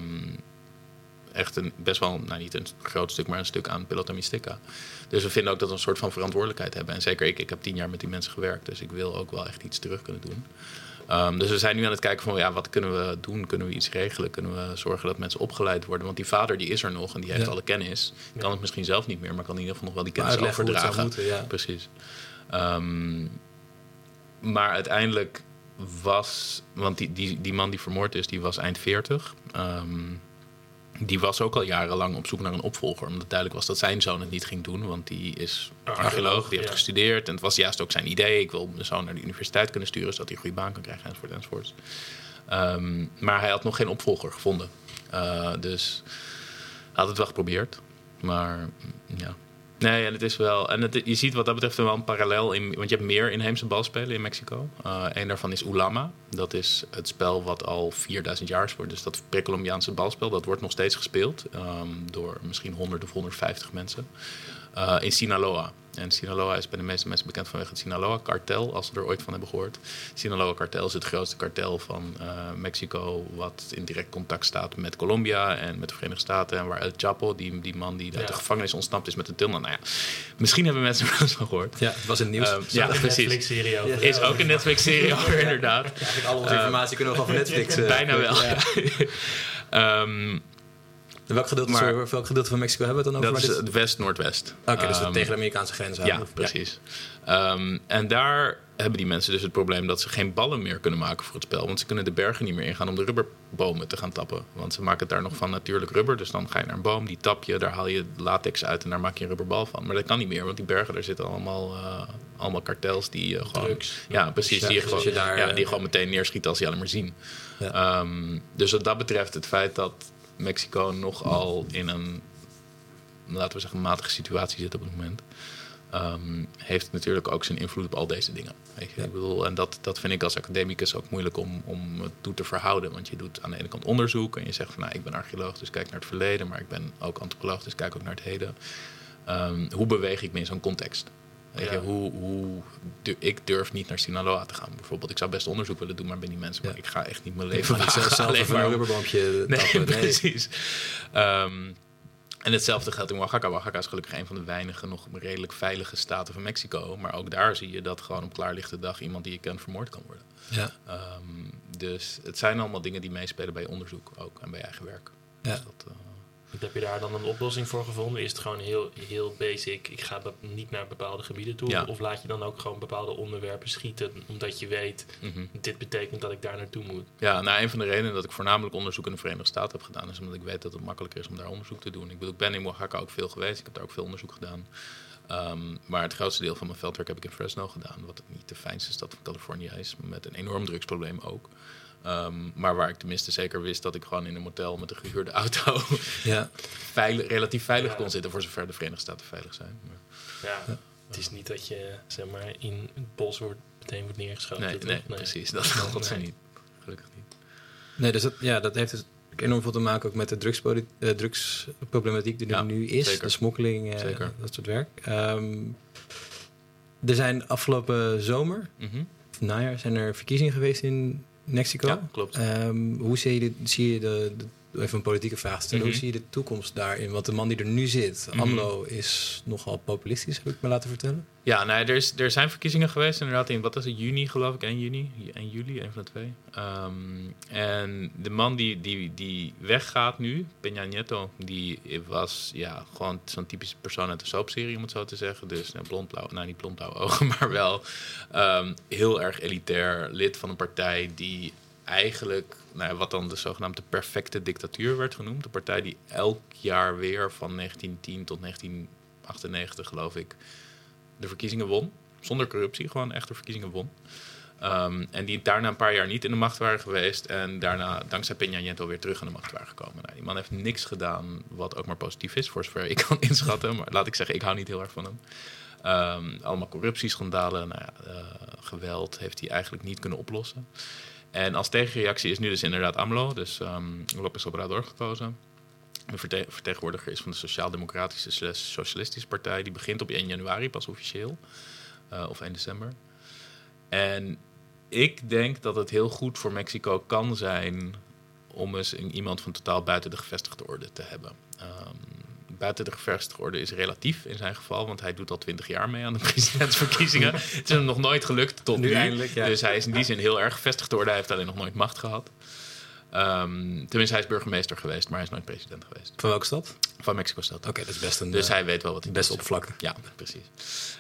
echt een best wel, nou niet een groot stuk, maar een stuk aan Pilota Mystica. Dus we vinden ook dat we een soort van verantwoordelijkheid hebben. En zeker ik, ik heb tien jaar met die mensen gewerkt, dus ik wil ook wel echt iets terug kunnen doen. Ehm, dus we zijn nu aan het kijken van ja, wat kunnen we doen? Kunnen we iets regelen? Kunnen we zorgen dat mensen opgeleid worden? Want die vader die is er nog en die heeft Ja. alle kennis. Kan het misschien zelf niet meer, maar kan in ieder geval nog wel die kennis overdragen. moeten, ja. Precies. Ehm, maar uiteindelijk was, want die, die, die man die vermoord is, die was eind 40. Ehm, die was ook al jarenlang op zoek naar een opvolger. Omdat duidelijk was dat zijn zoon het niet ging doen. Want die is archeoloog, die heeft ja. gestudeerd. En het was juist ook zijn idee. Ik wil mijn zoon naar de universiteit kunnen sturen... zodat hij een goede baan kan krijgen, enzovoort, enzovoort. Ehm, maar hij had nog geen opvolger gevonden. Eh, dus hij had het wel geprobeerd. Maar ja. Nee, en het is wel. En het, je ziet wat dat betreft wel een parallel in. Want je hebt meer inheemse balspelen in Mexico. Uh, een daarvan is Ulama. Dat is het spel wat al 4000 jaar is. Dus dat pre-Columbiaanse balspel, dat wordt nog steeds gespeeld. Um, door misschien 100 of 150 mensen. Uh, in Sinaloa. En Sinaloa is bij de meeste mensen bekend vanwege het Sinaloa-kartel, als ze er ooit van hebben gehoord. Sinaloa-kartel is het grootste kartel van uh, Mexico, wat in direct contact staat met Colombia en met de Verenigde Staten. En waar El Chapo, die, die man die ja. uit de gevangenis ontsnapt is met een tilman. Nou ja, misschien hebben mensen er wel eens van gehoord. Ja, het was in nieuws. Uh, ja, precies. Netflix-serie over. Is ook een Netflix-serie over, inderdaad. Eigenlijk al onze informatie kunnen we van Netflix. Uh, bijna wel. Ja. [LAUGHS] um, Welk gedeelte, maar, sorry, welk gedeelte van Mexico hebben we het dan over? Dat is het west-noordwest. Oké, okay, dus um, tegen de Amerikaanse grens aan. Ja, precies. Ja. Um, en daar hebben die mensen dus het probleem dat ze geen ballen meer kunnen maken voor het spel. Want ze kunnen de bergen niet meer ingaan om de rubberbomen te gaan tappen. Want ze maken het daar nog van natuurlijk rubber. Dus dan ga je naar een boom, die tap je, daar haal je latex uit en daar maak je een rubberbal van. Maar dat kan niet meer, want die bergen, daar zitten allemaal, uh, allemaal kartels die uh, gewoon... Drugs. Ja, precies. Ja, die, dus gewoon, daar, ja, uh, die gewoon meteen neerschieten als die alleen maar zien. Ja. Um, dus wat dat betreft, het feit dat Mexico nogal in een, laten we zeggen, matige situatie zit op het moment. Um, heeft natuurlijk ook zijn invloed op al deze dingen. Weet je? Ja. Ik bedoel, en dat, dat vind ik als academicus ook moeilijk om, om het toe te verhouden. Want je doet aan de ene kant onderzoek en je zegt van nou, ik ben archeoloog, dus kijk naar het verleden, maar ik ben ook antropoloog, dus kijk ook naar het heden. Um, hoe beweeg ik me in zo'n context? Weet je, hoe, hoe, du- ik durf niet naar Sinaloa te gaan. Bijvoorbeeld, ik zou best onderzoek willen doen, maar ben die mensen. Maar ik ga echt niet mijn leven wagen [LAUGHS] zelf alleen maar een om- rubberboompje [LAUGHS] Nee, precies. Ehm, en hetzelfde geldt in Oaxaca. Oaxaca is gelukkig een van de weinige nog redelijk veilige staten van Mexico. Maar ook daar zie je dat gewoon op klaarlichte dag iemand die je kent vermoord kan worden. Ja, Ehm, dus het zijn allemaal dingen die meespelen bij onderzoek ook en bij eigen werk. Ja. Dus dat, eh, Heb je daar dan een oplossing voor gevonden? Is het gewoon heel, heel basic, ik ga niet naar bepaalde gebieden toe? Ja. Of laat je dan ook gewoon bepaalde onderwerpen schieten, omdat je weet, mhm. dit betekent dat ik daar naartoe moet? Ja, nou, een van de redenen dat ik voornamelijk onderzoek in de Verenigde Staten heb gedaan, is omdat ik weet dat het makkelijker is om daar onderzoek te doen. Ik, bedoel, ik ben in Oaxaca ook veel geweest, ik heb daar ook veel onderzoek gedaan. Ehm, maar het grootste deel van mijn veldwerk heb ik in Fresno gedaan, wat niet de fijnste stad van Californië is, met een enorm drugsprobleem ook. Ehm, maar waar ik tenminste zeker wist dat ik gewoon in een motel met een gehuurde auto ja. veilig, relatief veilig Ja. kon zitten, voor zover de Verenigde Staten veilig zijn. Maar, Ja. Het is niet dat je zeg maar, in het bos wordt, meteen wordt neergeschoten. nee, nee, precies. Dat God Nee. niet. Gelukkig niet. Nee, dus dat, ja, dat heeft dus enorm veel te maken ook met de eh, drugsproblematiek die er Ja, nu is. zeker. De smokkeling, eh, Zeker. dat soort werk. Ehm, er zijn afgelopen zomer, Mhm. najaar, zijn er verkiezingen geweest in Mexico. Ja, klopt. Ehm, hoe zie je, de, zie je de, de- even een politieke vraag te stellen, Mhm. hoe zie je de toekomst daarin? Want de man die er nu zit, Mhm. AMLO, is nogal populistisch, heb ik me laten vertellen. Ja, nee, er, is, er zijn verkiezingen geweest inderdaad in, wat is het, juni geloof ik, 1 juni, 1 juli, een van de twee. Ehm, en de man die, die, die weggaat nu, Peña Nieto, die was ja, gewoon zo'n typische persoon uit de soapserie, om het zo te zeggen. Dus nou, blond-blauw, nou niet blond-blauwe ogen, [LAUGHS] maar wel ehm, heel erg elitair lid van een partij die eigenlijk, nou, wat dan de zogenaamde perfecte dictatuur werd genoemd. De partij die elk jaar weer van 1910 tot 1998, geloof ik, de verkiezingen won. Zonder corruptie, gewoon echt de verkiezingen won. Ehm, en die daarna een paar jaar niet in de macht waren geweest. En daarna, dankzij Peña Nieto, weer terug in de macht waren gekomen. Nou, die man heeft niks gedaan wat ook maar positief is, voor zover ik [LAUGHS] kan inschatten. Maar laat ik zeggen, ik hou niet heel erg van hem. Ehm, allemaal corruptieschandalen, nou ja, eh, geweld heeft hij eigenlijk niet kunnen oplossen. En als tegenreactie is nu dus inderdaad AMLO, dus ehm López Obrador gekozen. De verte- vertegenwoordiger is van de Sociaal-Democratische Socialistische Partij. Die begint op 1 januari pas officieel. Eh, of 1 december. En ik denk dat het heel goed voor Mexico kan zijn om eens een, iemand van totaal buiten de gevestigde orde te hebben. Ehm, buiten de gevestigde orde is relatief in zijn geval, want hij doet al twintig jaar mee aan de [LAUGHS] presidentsverkiezingen. het is hem nog nooit gelukt tot Nu nu. eindelijk, ja. Dus hij is in die zin heel erg gevestigde orde. Hij heeft alleen nog nooit macht gehad. Ehm, tenminste, hij is burgemeester geweest, maar hij is nooit president geweest. Van welke stad? Van Mexico-stad. Oké, dat is best een Dus eh, hij weet wel wat hij best oppervlakkig. Ja, precies.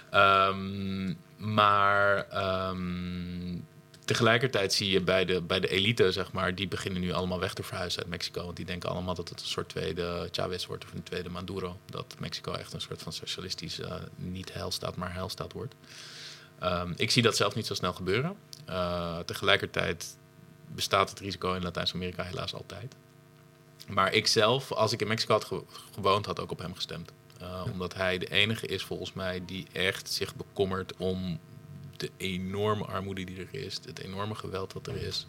Ehm, maar ehm, tegelijkertijd zie je bij de, bij de elite, zeg maar, die beginnen nu allemaal weg te verhuizen uit Mexico. Want die denken allemaal dat het een soort tweede Chavez wordt of een tweede Maduro. Dat Mexico echt een soort van socialistisch, eh, niet heilstaat, maar heilstaat wordt. Ehm, ik zie dat zelf niet zo snel gebeuren. Eh, tegelijkertijd bestaat het risico in Latijns-Amerika helaas altijd. Maar ik zelf, als ik in Mexico had ge- gewoond, had ook op hem gestemd. Uh, omdat hij de enige is volgens mij die echt zich bekommert om de enorme armoede die er is, het enorme geweld dat er is.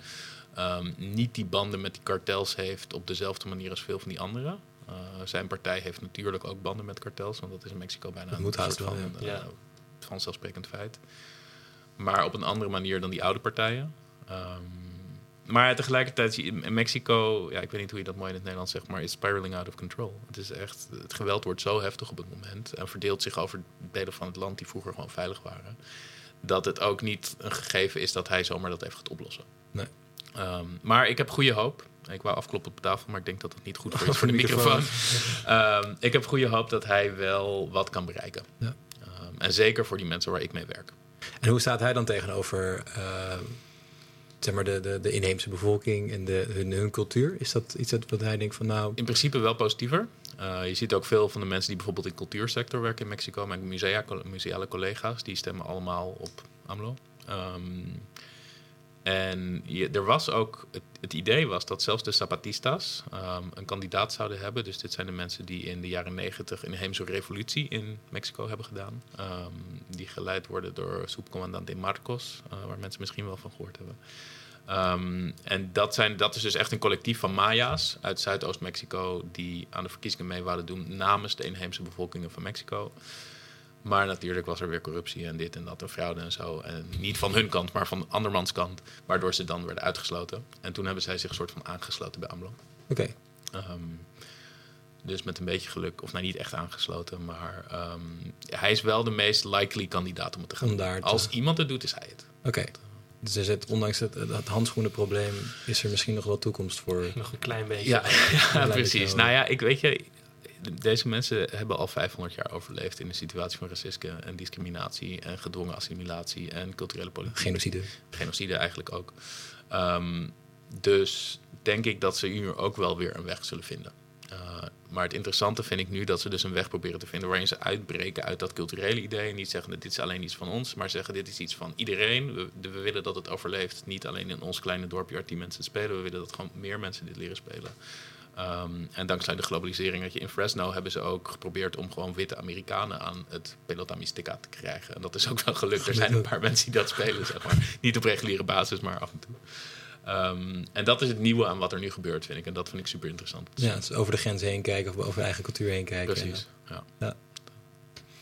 Um, niet die banden met die kartels heeft op dezelfde manier als veel van die anderen. Uh, zijn partij heeft natuurlijk ook banden met kartels, want dat is in Mexico bijna dat moet een soort wel, van, ja. uh, vanzelfsprekend feit. Maar op een andere manier dan die oude partijen. Um, maar tegelijkertijd zie je in Mexico, ja, ik weet niet hoe je dat mooi in het Nederlands zegt, maar is spiraling out of control. Het is echt, het geweld wordt zo heftig op het moment en verdeelt zich over delen van het land die vroeger gewoon veilig waren. Dat het ook niet een gegeven is dat hij zomaar dat even gaat oplossen. Nee. Um, maar ik heb goede hoop. Ik wou afkloppen op tafel, maar ik denk dat dat niet goed voor [LAUGHS] is voor de microfoon. um, [LAUGHS] ik heb goede hoop dat hij wel wat kan bereiken. Ja. Um, en zeker voor die mensen waar ik mee werk. En hoe staat hij dan tegenover uh, zeg maar de, de, de, inheemse bevolking en de, hun, cultuur? Is dat iets wat hij denkt van nou... In principe wel positiever. Uh, je ziet ook veel van de mensen die bijvoorbeeld in de cultuursector werken in Mexico. Mijn musea, museale collega's, die stemmen allemaal op AMLO. Um, en er was ook, het, idee was dat zelfs de Zapatistas um, een kandidaat zouden hebben. Dus dit zijn de mensen die in de jaren negentig een inheemse revolutie in Mexico hebben gedaan. Um, die geleid worden door subcommandante Marcos, uh, waar mensen misschien wel van gehoord hebben. Um, en dat, zijn, dat is dus echt een collectief van Maya's uit Zuidoost-Mexico die aan de verkiezingen mee wouden doen namens de inheemse bevolkingen van Mexico. Maar natuurlijk was er weer corruptie en dit en dat en fraude en zo. En niet van hun kant, maar van andermans kant. Waardoor ze dan werden uitgesloten. En toen hebben zij zich een soort van aangesloten bij AMLO. Oké. Okay. Um, dus met een beetje geluk, of nou niet echt aangesloten, maar um, hij is wel de meest likely kandidaat om het te gaan om daar te... Als iemand het doet, is hij het. Oké. Okay. Dus er zit, ondanks het, het handschoenenprobleem, is er misschien nog wel toekomst voor. Nog een klein beetje. Ja, [LAUGHS] ja precies. Nou ja, ik weet je, deze mensen hebben al 500 jaar overleefd in een situatie van racisme en discriminatie en gedwongen assimilatie en culturele politiek. Genocide. Genocide eigenlijk ook. Um, dus denk ik dat ze hier ook wel weer een weg zullen vinden. Uh, maar het interessante vind ik nu dat ze dus een weg proberen te vinden waarin ze uitbreken uit dat culturele idee. En niet zeggen dat dit is alleen iets van ons, maar zeggen dit is iets van iedereen. We, we willen dat het overleeft. Niet alleen in ons kleine dorpje waar tien mensen spelen. We willen dat gewoon meer mensen dit leren spelen. Um, en dankzij de globalisering dat je in Fresno hebben ze ook geprobeerd om gewoon witte Amerikanen aan het Pelota Mystica te krijgen. En dat is ook wel gelukt. Er zijn een paar mensen die dat spelen, zeg maar. Niet op reguliere basis, maar af en toe. Um, en dat is het nieuwe aan wat er nu gebeurt, vind ik. En dat vind ik super interessant. Ja, dus over de grens heen kijken of over eigen cultuur heen kijken. Precies, ja. ja.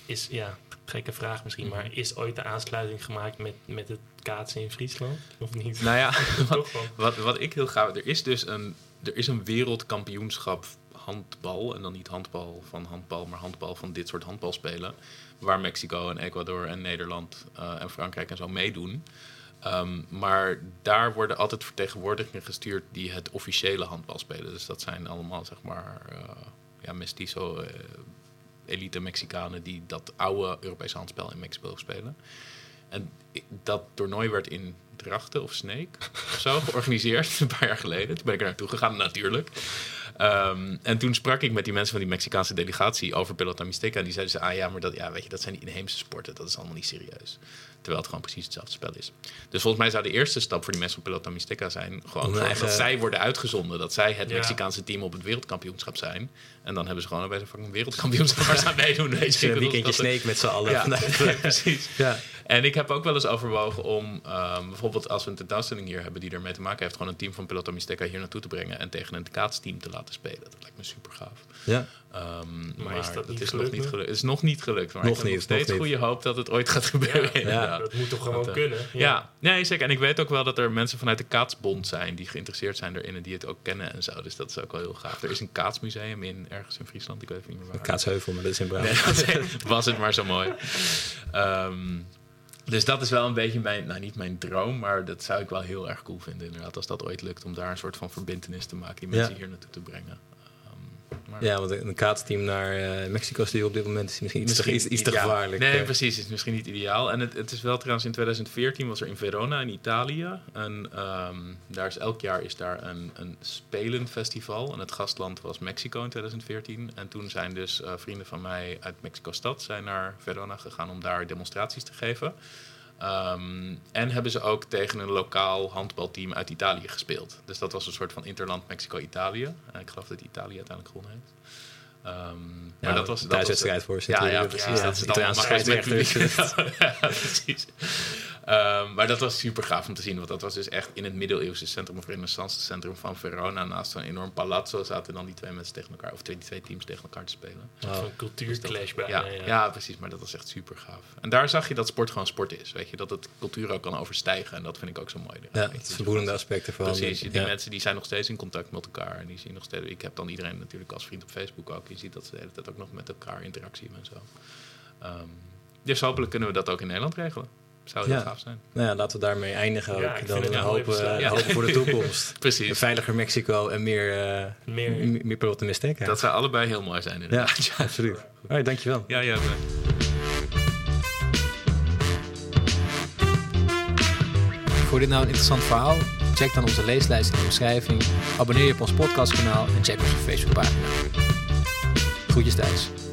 Is, ja, gekke vraag misschien, maar is ooit de aansluiting gemaakt met, met het kaatsen in Friesland? Of niet? Nou ja, [LAUGHS] wat, wat, wat ik heel gaaf... Er is dus een, er is een wereldkampioenschap handbal. En dan niet handbal van handbal, maar handbal van dit soort handbalspelen. Waar Mexico en Ecuador en Nederland uh, en Frankrijk en zo meedoen. Um, maar daar worden altijd vertegenwoordigingen gestuurd die het officiële handbal spelen. Dus dat zijn allemaal, zeg maar, uh, ja, mestizo, uh, elite Mexicanen die dat oude Europese handspel in Mexico spelen. En dat toernooi werd in Drachten of Sneek of zo georganiseerd, [LAUGHS] een paar jaar geleden. Toen ben ik er naartoe gegaan, natuurlijk. Um, en toen sprak ik met die mensen van die Mexicaanse delegatie over Pelota Mixteca. En die zeiden ze, ah ja, maar dat, ja, weet je, dat zijn die inheemse sporten. Dat is allemaal niet serieus. Terwijl het gewoon precies hetzelfde spel is. Dus volgens mij zou de eerste stap voor die mensen van Pelota Mixteca zijn... gewoon, dat zij worden uitgezonden. Dat zij het ja. Mexicaanse team op het wereldkampioenschap zijn. En dan hebben ze gewoon bij zo'n fucking wereldkampioenschap waar ze aan meedoen. Weet je, een weekendje Sneek met z'n allen. [LAUGHS] Ja, precies. Ja. En ik heb ook wel eens overwogen om um, bijvoorbeeld als we een tentoonstelling hier hebben die ermee te maken heeft, gewoon een team van Pelota Mixteca hier naartoe te brengen en tegen een kaatsteam te laten spelen. Dat lijkt me super gaaf. Ja. Um, maar, maar is dat niet is gelukt? nog niet gelukt. Het is nog niet gelukt. Maar Nog ik heb niet, nog steeds nog niet. goede hoop dat het ooit gaat gebeuren. Ja. Dat moet toch gewoon Want, uh, kunnen? Ja. nee, zeker. En ik weet ook wel dat er mensen vanuit de Kaatsbond zijn die geïnteresseerd zijn erin en die het ook kennen en zo. Dus dat is ook wel heel gaaf. Er is een kaatsmuseum in ergens in Friesland. Ik weet even niet meer waar. Kaatsheuvel, maar dat is in Brabant. Nee, [LAUGHS] was, was het maar zo mooi. Um, dus dat is wel een beetje mijn, nou niet mijn droom, maar dat zou ik wel heel erg cool vinden inderdaad. Als dat ooit lukt om daar een soort van verbindenis te maken, die mensen Ja. hier naartoe te brengen. Maar Ja, want een kaatsteam naar eh, Mexico sturen op dit moment is misschien iets, te, iets, iets te ja. gevaarlijk. Nee, precies. Het is misschien niet ideaal. En het, het is wel trouwens in 2014 was er in Verona in Italië. En ehm, daar is elk jaar is daar een, een spelenfestival. En het gastland was Mexico in 2014. En toen zijn dus eh, vrienden van mij uit Mexico-stad zijn naar Verona gegaan om daar demonstraties te geven. Ehm, en hebben ze ook tegen een lokaal handbalteam uit Italië gespeeld. Dus dat was een soort van interland Mexico-Italië. En ik geloof dat Italië uiteindelijk gewonnen heeft. Ehm, Ja, maar dat was dat thuiswedstrijd voor. Ja, ja, precies. Ja, dat Italiaanse allemaal maar met publiek. [LAUGHS] ja, precies. Ehm, maar dat was super gaaf om te zien. Want dat was dus echt in het middeleeuwse centrum of renaissance centrum van Verona. Naast zo'n enorm palazzo zaten dan die twee mensen tegen elkaar. Of twee, die twee teams tegen elkaar te spelen. Een van cultuurclash bijna. Ja, Ja, ja. precies. Maar dat was echt super gaaf. En daar zag je dat sport gewoon sport is. Weet je, dat het cultuur ook kan overstijgen. En dat vind ik ook zo mooi. Ja, het dus verboedende dat- aspecten van. Precies, die ja. mensen die zijn nog steeds in contact met elkaar. En die zien nog steeds. Ik heb dan iedereen natuurlijk als vriend op Facebook ook. Je ziet dat ze de hele tijd ook nog met elkaar interactie hebben en zo. Ehm, dus hopelijk kunnen we dat ook in Nederland regelen. Zou heel Ja. gaaf zijn. Nou ja, laten we daarmee eindigen ook. Ja, dan een hopen, hopen voor de toekomst. [LAUGHS] Een Precies. veiliger Mexico en meer, eh Meer. meer, mistake. Dat zou allebei heel mooi zijn ja, inderdaad. [LAUGHS] Ja, absoluut. Alright, dankjewel. ja, ja. Vond je dit nou een interessant verhaal? Check dan onze leeslijst in de omschrijving. Abonneer je op ons podcastkanaal en check onze Facebookpagina. Groetjes thuis.